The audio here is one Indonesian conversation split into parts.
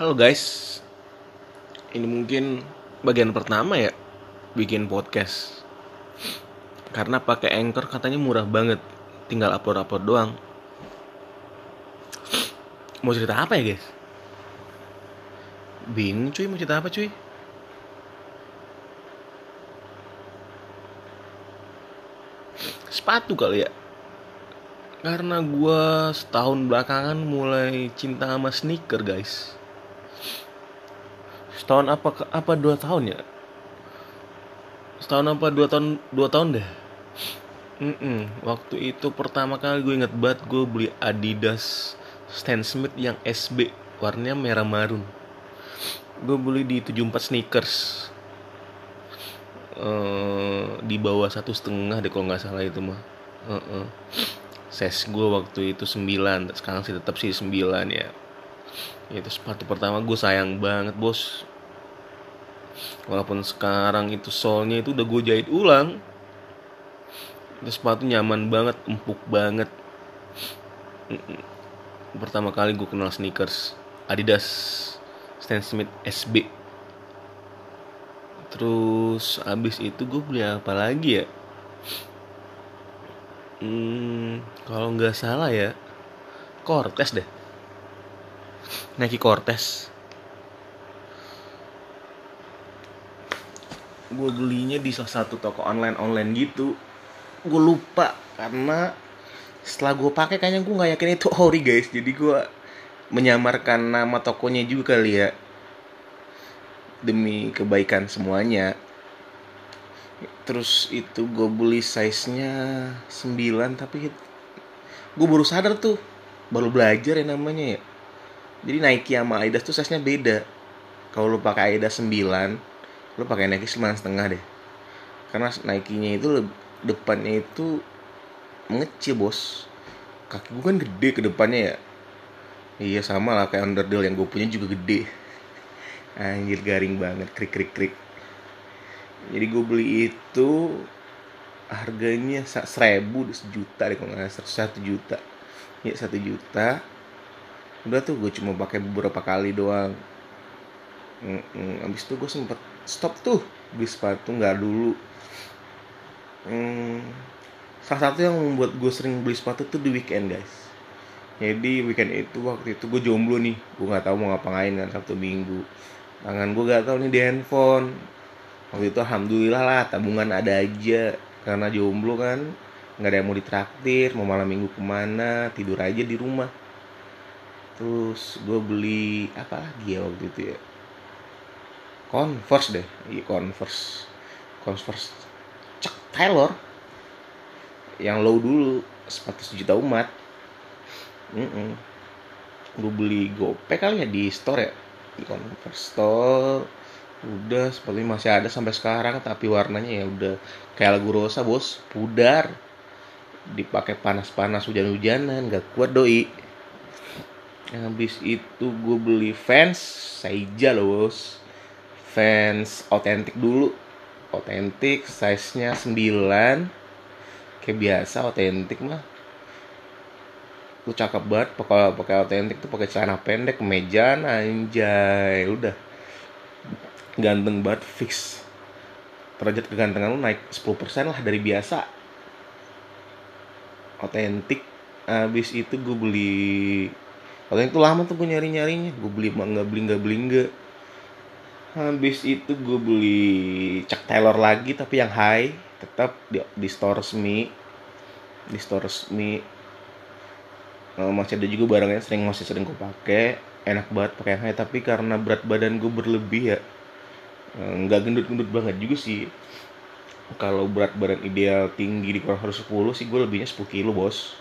Halo guys, ini mungkin bagian pertama ya bikin podcast. Karena pakai Anchor katanya murah banget, tinggal upload-upload doang. Mau cerita apa ya guys? Bingung cuy, mau cerita apa cuy? Sepatu kali ya. Karena gue setahun belakangan mulai cinta sama sneaker guys setahun apa apa dua tahun ya? Setahun apa dua tahun dua tahun deh. Mm-mm. waktu itu pertama kali gue inget banget gue beli Adidas Stan Smith yang SB warnanya merah marun. Gue beli di 74 sneakers. Uh, di bawah satu setengah deh kalau nggak salah itu mah. Uh-uh. ses gue waktu itu 9 sekarang sih tetap sih 9 ya itu sepatu pertama gue sayang banget bos. Walaupun sekarang itu solnya itu udah gue jahit ulang. Itu sepatu nyaman banget empuk banget. Pertama kali gue kenal sneakers Adidas Stan Smith SB terus abis itu gue beli apa lagi ya? Hmm, kalau nggak salah ya Cortez deh Nike Cortez. Gue belinya di salah satu toko online online gitu. Gue lupa karena setelah gue pakai kayaknya gue nggak yakin itu ori guys. Jadi gue menyamarkan nama tokonya juga kali ya. Demi kebaikan semuanya. Terus itu gue beli size nya 9 tapi gue baru sadar tuh. Baru belajar ya namanya ya jadi Nike sama Adidas tuh size nya beda. Kalau lu pakai Adidas 9 lo pakai Nike sembilan setengah deh. Karena Nike nya itu depannya itu mengecil bos. Kaki gue kan gede ke depannya ya. Iya sama lah kayak underdeal yang gue punya juga gede. Anjir garing banget. Krik krik krik. Jadi gue beli itu harganya seribu sejuta deh kalau nggak satu juta. Ya satu juta udah tuh gue cuma pakai beberapa kali doang. Mm -mm. abis itu gue sempet stop tuh beli sepatu nggak dulu. Hmm, salah satu yang membuat gue sering beli sepatu tuh di weekend guys. Jadi weekend itu waktu itu gue jomblo nih. Gue nggak tahu mau ngapain kan sabtu minggu. Tangan gue gak tahu nih di handphone. Waktu itu alhamdulillah lah tabungan ada aja. Karena jomblo kan nggak ada yang mau ditraktir mau malam minggu ke mana tidur aja di rumah terus gue beli apa lagi ya waktu itu ya? Converse deh. Iya Converse. Converse Chuck Taylor. Yang low dulu sepatu sejuta umat. Mm -mm. gue beli gope kali ya di store ya? Di Converse store. Udah seperti masih ada sampai sekarang tapi warnanya ya udah kayak lagu rosa bos. Pudar. Dipakai panas-panas hujan-hujanan gak kuat doi habis itu gue beli fans Saija loh bos. Fans otentik dulu. Otentik size nya 9 kayak biasa otentik mah. Lu cakep banget pakai pakai otentik tuh pakai celana pendek kemejaan anjay udah. Ganteng banget fix. Derajat kegantengan lu naik 10% lah dari biasa. Otentik. Habis itu gue beli otentik tuh lama tuh gue nyari nyarinya gue beli nggak beli nggak beli nggak. Habis itu gue beli Chuck Taylor lagi tapi yang high. Tetap di, di store resmi. Di store resmi. Uh, masih ada juga barangnya sering masih sering gue pakai. Enak banget pakai yang high tapi karena berat badan gue berlebih ya nggak uh, gendut-gendut banget juga sih. Kalau berat badan ideal tinggi di kurang harus 10 sih gue lebihnya 10 kilo bos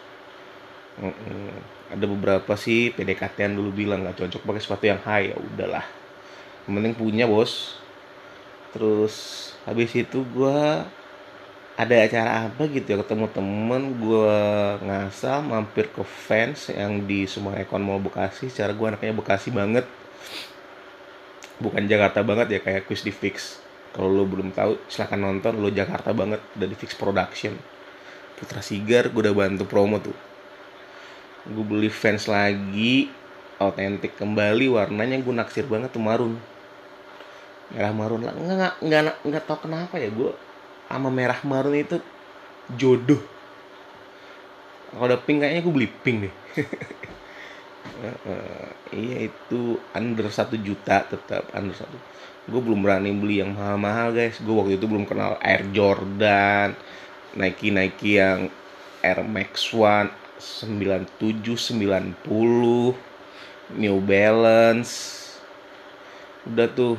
ada beberapa sih PDKT dulu bilang nggak cocok pakai sepatu yang high. Ya udahlah. Yang penting punya bos. Terus habis itu gue ada acara apa gitu ya ketemu temen gue ngasal mampir ke fans yang di Sumarekon Mall Bekasi. Secara gue anaknya Bekasi banget. Bukan Jakarta banget ya kayak quiz di fix. Kalau lo belum tahu silahkan nonton. Lo Jakarta banget udah di fix production. Putra Sigar gue udah bantu promo tuh gue beli fans lagi otentik kembali warnanya gue naksir banget tuh marun. Merah marun lah. Nggak nggak nggak nggak tau kenapa ya gue sama merah marun itu jodoh. Kalau ada pink kayaknya gue beli pink deh. Iya itu under satu juta tetap under satu. Gue belum berani beli yang mahal-mahal guys. Gue waktu itu belum kenal Air Jordan Nike Nike yang Air Max One 97 90 New Balance. Udah tuh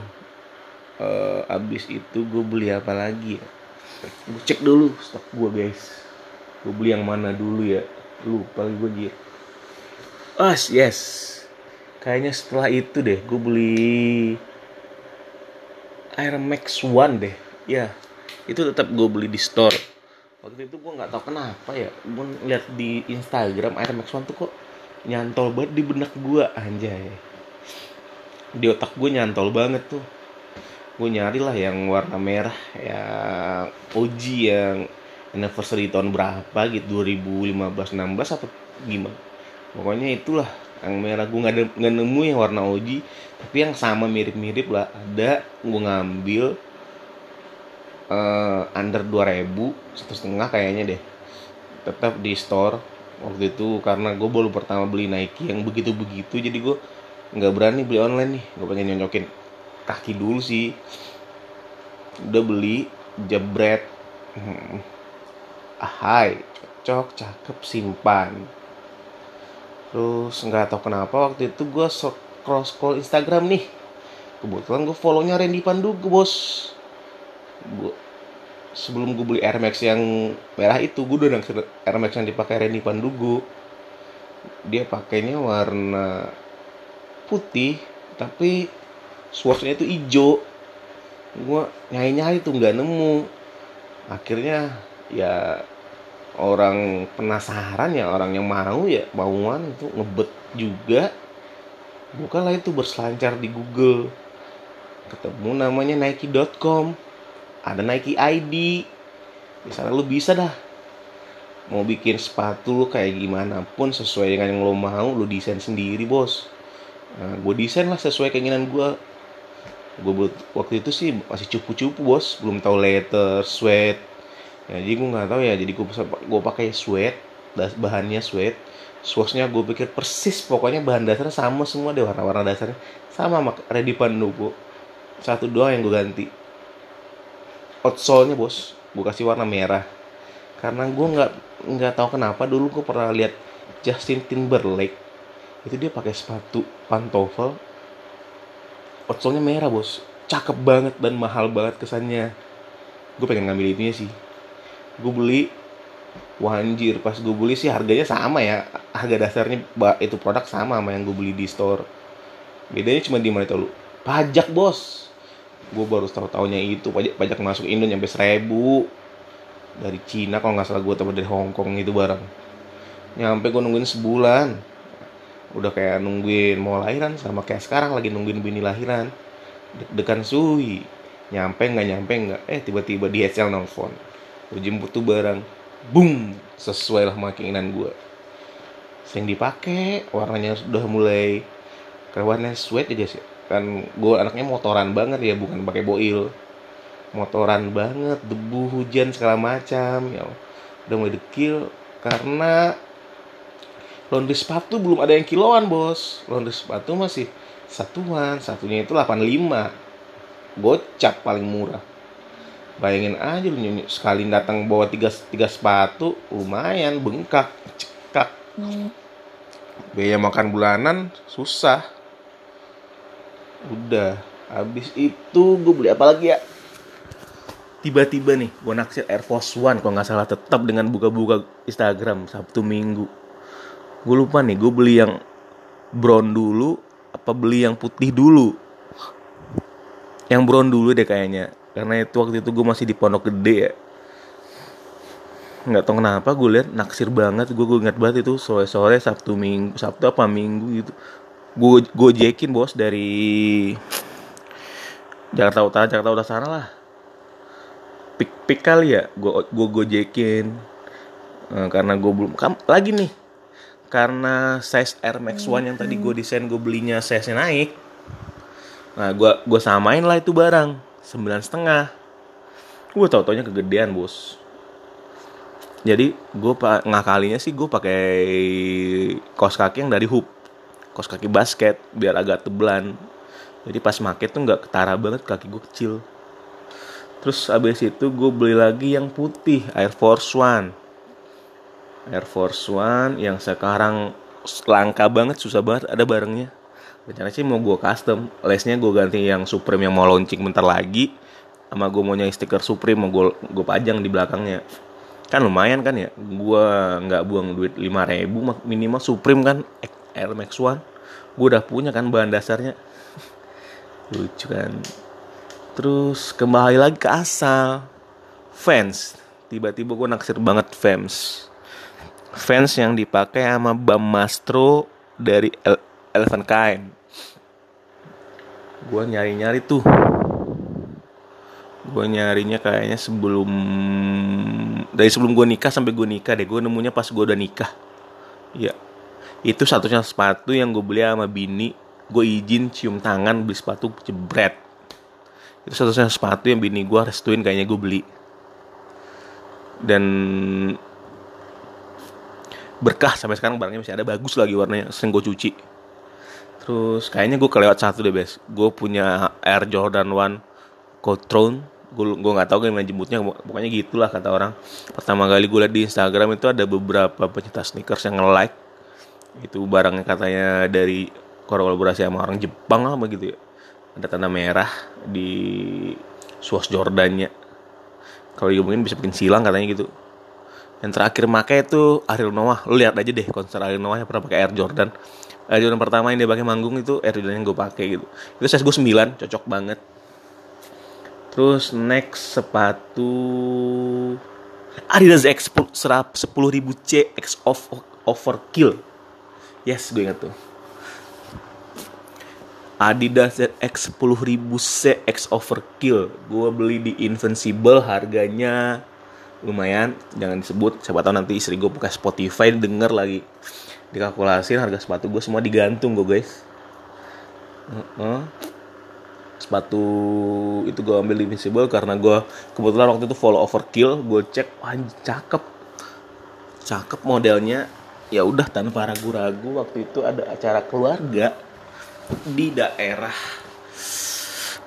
uh, abis itu gue beli apa lagi ya? Gue cek dulu stok gue guys. Gue beli yang mana dulu ya? Lupa gue jir. Ah yes. Kayaknya setelah itu deh gue beli Air Max One deh. Ya itu tetap gue beli di store waktu itu gue nggak tahu kenapa ya gue lihat di Instagram Air Max One tuh kok nyantol banget di benak gue anjay. Di otak gue nyantol banget tuh. Gue nyari lah yang warna merah yang OG yang anniversary tahun berapa gitu 2015 16 atau gimana. Pokoknya itulah yang merah. Gue nggak nemu yang warna OG tapi yang sama mirip-mirip lah. Ada gue ngambil uh, under 2000 satu setengah kayaknya deh. Tetap di store waktu itu karena gue baru pertama beli Nike yang begitu begitu jadi gue nggak berani beli online nih. Gue pengen nyonyokin kaki dulu sih. Udah beli jebret. Hmm. ahai cocok cakep simpan. Terus nggak tahu kenapa waktu itu gue scroll scroll Instagram nih. Kebetulan gue follownya Randy Pandugu bos. Gue sebelum gue beli Air Max yang merah itu gue udah Air Max yang dipakai Reni Pandugu dia pakainya warna putih tapi swatchnya itu hijau. Gue nyai nyai tuh nggak nemu. Akhirnya ya orang penasaran ya orang yang mau ya mauan itu ngebet juga. Bukanlah itu berselancar di Google. Ketemu namanya Nike.com ada Nike ID di sana lu bisa dah. Mau bikin sepatu lu kayak gimana pun sesuai dengan yang lo mau lu desain sendiri bos. Nah, gue desain lah sesuai keinginan gue gue waktu itu sih masih cupu-cupu bos. Belum tahu letter sweat. Ya, jadi gue nggak tahu ya. Jadi gue gue pakai sweat bahannya sweat. Swatchnya gue pikir persis pokoknya bahan dasarnya sama semua deh warna-warna dasarnya. Sama sama ready pandu satu doang yang gue ganti outsole-nya bos. Gue kasih warna merah. Karena gue nggak nggak tahu kenapa dulu gue pernah lihat Justin Timberlake. Itu dia pakai sepatu pantofel. Outsole-nya merah bos. Cakep banget dan mahal banget kesannya. Gue pengen ngambil itunya sih. Gue beli. Wanjir pas gue beli sih harganya sama ya. Harga dasarnya itu produk sama sama yang gue beli di store. Bedanya cuma di mana itu lu? Pajak bos gue baru tahu tahunya itu pajak pajak masuk Indo nyampe seribu. Dari Cina kalau nggak salah gue tahu dari Hong Kong itu barang nyampe gue nungguin sebulan. Udah kayak nungguin mau lahiran sama kayak sekarang lagi nungguin bini lahiran. Deg-degan suhi nyampe nggak nyampe nggak eh tiba-tiba di HL nelfon. Gue jemput tuh barang boom sesuai lah sama keinginan gue yang dipakai warnanya sudah mulai warnanya sweat aja sih kan gue anaknya motoran banget ya bukan pakai boil. Motoran banget debu hujan segala macam ya. Udah mulai dekil karena laundry sepatu belum ada yang kiloan bos. Laundry sepatu masih satuan satunya itu 85 gocap paling murah. Bayangin aja lu sekali datang bawa tiga, tiga sepatu lumayan bengkak cekak. Hmm. biaya makan bulanan susah udah habis itu gue beli apa lagi ya? Tiba-tiba nih gue naksir Air Force One kalau nggak salah tetap dengan buka-buka Instagram Sabtu Minggu. Gue lupa nih gue beli yang brown dulu apa beli yang putih dulu? Yang brown dulu deh kayaknya karena itu waktu itu gue masih di Pondok Gede ya. Nggak tahu kenapa gue lihat naksir banget gue gue ingat banget itu sore sore Sabtu Minggu Sabtu apa Minggu gitu gue gojekin bos dari Jakarta Utara Jakarta Utara sana lah. Pik pik kali ya gue gue gojekin uh, karena gue belum kam, lagi nih. Karena size Air Max One yang tadi gue desain gue belinya size naik. Nah gue gue samain lah itu barang sembilan setengah. Gue tau taunya kegedean bos. Jadi gue ngakalinya sih gue pakai kos kaki yang dari hoop kos kaki basket biar agak tebelan. Jadi pas make tuh nggak ketara banget kaki gue kecil. Terus abis itu gue beli lagi yang putih Air Force One. Air Force One yang sekarang langka banget susah banget ada barangnya rencananya sih mau gue custom lesnya gue ganti yang Supreme yang mau launching bentar lagi sama gue mau nyai stiker Supreme mau gue gue pajang di belakangnya. Kan lumayan kan ya gue nggak buang duit lima ribu minimal Supreme kan Air Max One gue udah punya kan bahan dasarnya lucu kan terus kembali lagi ke asal fans tiba-tiba gue naksir banget fans fans yang dipakai sama Bam Mastro dari Elephant Kind. Gue nyari-nyari tuh. Gue nyarinya kayaknya sebelum dari sebelum gue nikah sampai gue nikah deh. Gue nemunya pas gue udah nikah. Ya, itu satunya sepatu yang gue beli sama bini. Gue izin cium tangan beli sepatu jebret. Itu satu-satunya sepatu yang bini gue restuin kayaknya gue beli. Dan berkah sampai sekarang barangnya masih ada bagus lagi warnanya sering gue cuci terus kayaknya gue kelewat satu deh bes gue punya Air Jordan One Cotron gue gue nggak tahu gimana jemputnya pokoknya gitulah kata orang pertama kali gue liat di Instagram itu ada beberapa pencinta sneakers yang nge-like itu barangnya katanya dari kolaborasi sama orang Jepang lah begitu ya. Ada tanda merah di swoosh Jordannya kalau mungkin bisa bikin silang katanya gitu. Yang terakhir make itu Ariel Noah. Lu lihat aja deh konser Ariel Noah yang pernah pakai Air Jordan. Air Jordan pertama yang dia pakai manggung itu Air Jordan yang gue pakai gitu. Itu size gue 9 cocok banget. Terus next sepatu Adidas X 10.000 C X of overkill yes gue ingat tuh. Adidas X 10.000 C X overkill. Gue beli di Invincible harganya lumayan. Jangan disebut siapa tahu nanti istri gue buka Spotify denger lagi. Dikalkulasin harga sepatu gue semua digantung gue guys. Uh -uh. sepatu itu gue ambil di Invincible karena gue kebetulan waktu itu follow overkill. Gue cek wah cakep. Cakep modelnya ya udah tanpa ragu-ragu waktu itu ada acara keluarga di daerah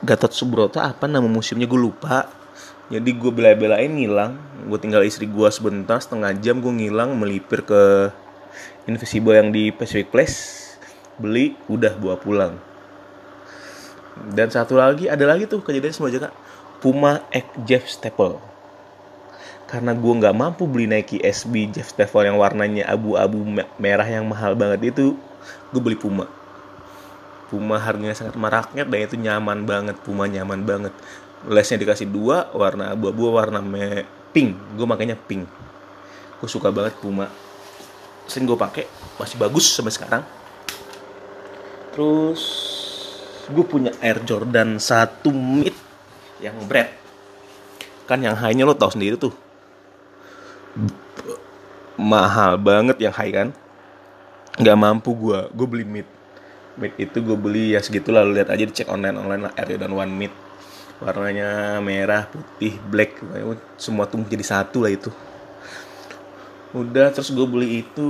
Gatot Subroto. Apa nama museumnya? Gue lupa. Jadi gue bela-belain ngilang. Gue tinggal istri gue sebentar setengah jam gue ngilang melipir ke Invisible yang di Pacific Place. Beli udah bawa pulang. Dan satu lagi ada lagi tuh kejadian semua jaga Puma X Jeff Staple karena gue nggak mampu beli Nike SB Jeff Staple yang warnanya abu-abu merah yang mahal banget itu gue beli Puma. Puma harganya sangat meraknya dan itu nyaman banget Puma nyaman banget. Lesnya dikasih dua warna abu-abu warna me pink. Gue makanya pink. Gue suka banget Puma. Sering gue pakai masih bagus sampai sekarang. Terus gue punya Air Jordan satu mid yang bread. Kan yang high-nya lo tau sendiri tuh mahal banget yang high kan. Nggak mampu gue gue beli mid. Mid itu gue beli ya segitu lalu lihat aja dicek online online lah. Jordan One mid. Warnanya merah putih black. Semua tuh jadi satu lah itu. Udah terus gue beli itu.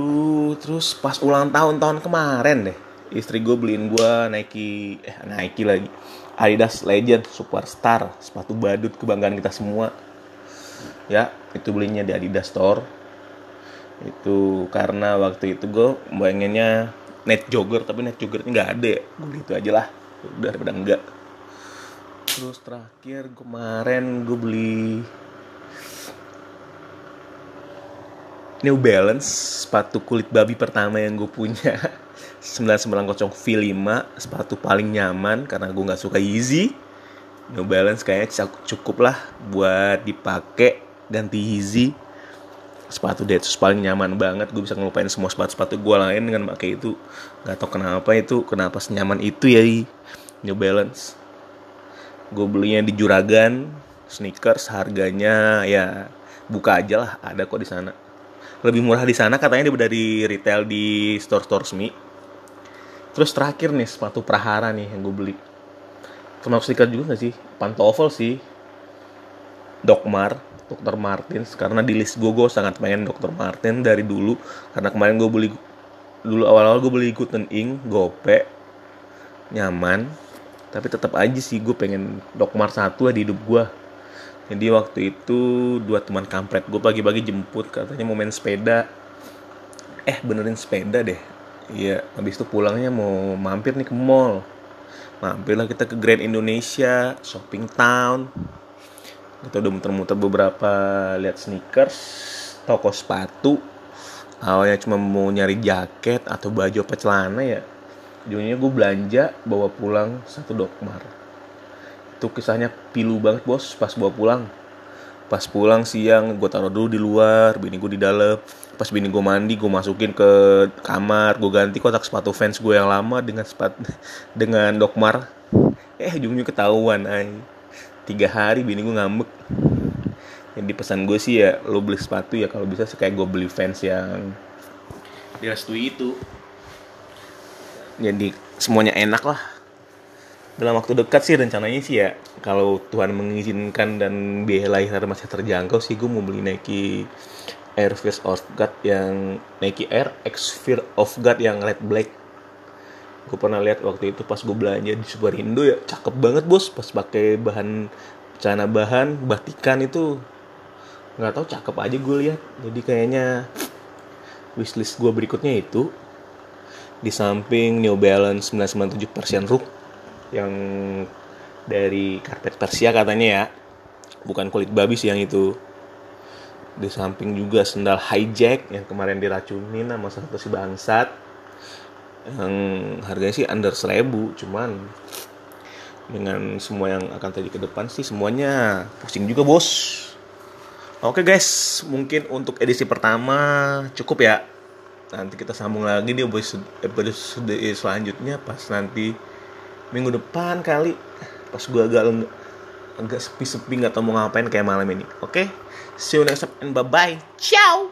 Terus pas ulang tahun tahun kemarin deh istri gue beliin gue Nike eh Nike lagi. Adidas Legend Superstar. Sepatu badut kebanggaan kita semua ya itu belinya di Adidas Store. Itu karena waktu itu gue pengennya net jogger tapi net jogger nggak ada. Gue beli itu aja lah udah daripada enggak terus terakhir kemarin gue beli New Balance sepatu kulit babi pertama yang gue punya. 990 V5 sepatu paling nyaman karena gue nggak suka Yeezy. New Balance kayaknya cukup lah buat dipakai ganti Yeezy sepatu Deadsus paling nyaman banget. Gue bisa ngelupain semua sepatu-sepatu gue lain dengan pakai itu. Nggak tau kenapa itu kenapa senyaman itu ya New Balance. Gue belinya di Juragan sneakers harganya ya buka aja lah ada kok di sana. Lebih murah di sana katanya dari retail di store-store resmi. Terus terakhir nih sepatu Prahara nih yang gue beli. Termasuk sneaker juga gak sih? Pantofel sih. Dokmar Dr. Martins karena di list gue gue sangat pengen Dr. Martin dari dulu. Karena kemarin gue beli dulu awal-awal gue beli Guten Ink gope nyaman. Tapi tetap aja sih gue pengen Dokmar satu di hidup gue jadi waktu itu dua teman kampret gue pagi-pagi jemput katanya mau main sepeda. Eh benerin sepeda deh. Iya habis itu pulangnya mau mampir nih ke mall. Mampirlah kita ke Grand Indonesia shopping town kita udah muter-muter beberapa lihat sneakers toko sepatu. Awalnya cuma mau nyari jaket atau baju apa celana ya. Ujungnya gue belanja bawa pulang satu dokmar. Itu kisahnya pilu banget bos pas bawa pulang. Pas pulang siang gue taruh dulu di luar bini gue di dalam. Pas bini gue mandi gue masukin ke kamar gue ganti kotak sepatu fans gue yang lama dengan sepatu dengan dokmar. Eh ujungnya ketahuan ay tiga hari bini gue ngambek. Jadi pesan gue sih ya lo beli sepatu ya kalau bisa kayak gue beli fans yang direstui itu. Jadi semuanya enak lah. Dalam waktu dekat sih rencananya sih ya kalau Tuhan mengizinkan dan biaya lahir masih terjangkau sih gue mau beli Nike Air Fear of God yang Nike Air X Fear of God yang red black gue pernah lihat waktu itu pas gue belanja di Superindo ya cakep banget bos. Pas pakai bahan celana bahan batikan itu nggak tahu cakep aja gue lihat. Jadi kayaknya wishlist gue berikutnya itu di samping New Balance 997 Persian Rook yang dari karpet Persia katanya ya. Bukan kulit babi sih yang itu. Di samping juga sendal hijack yang kemarin diracunin sama satu si bangsat yang harganya sih under seribu cuman dengan semua yang akan tadi ke depan sih semuanya pusing juga bos. Oke guys mungkin untuk edisi pertama cukup ya. Nanti kita sambung lagi di episode selanjutnya pas nanti minggu depan kali. Pas gue agak agak sepi-sepi nggak tahu mau ngapain kayak malam ini. Oke see you next time and bye bye ciao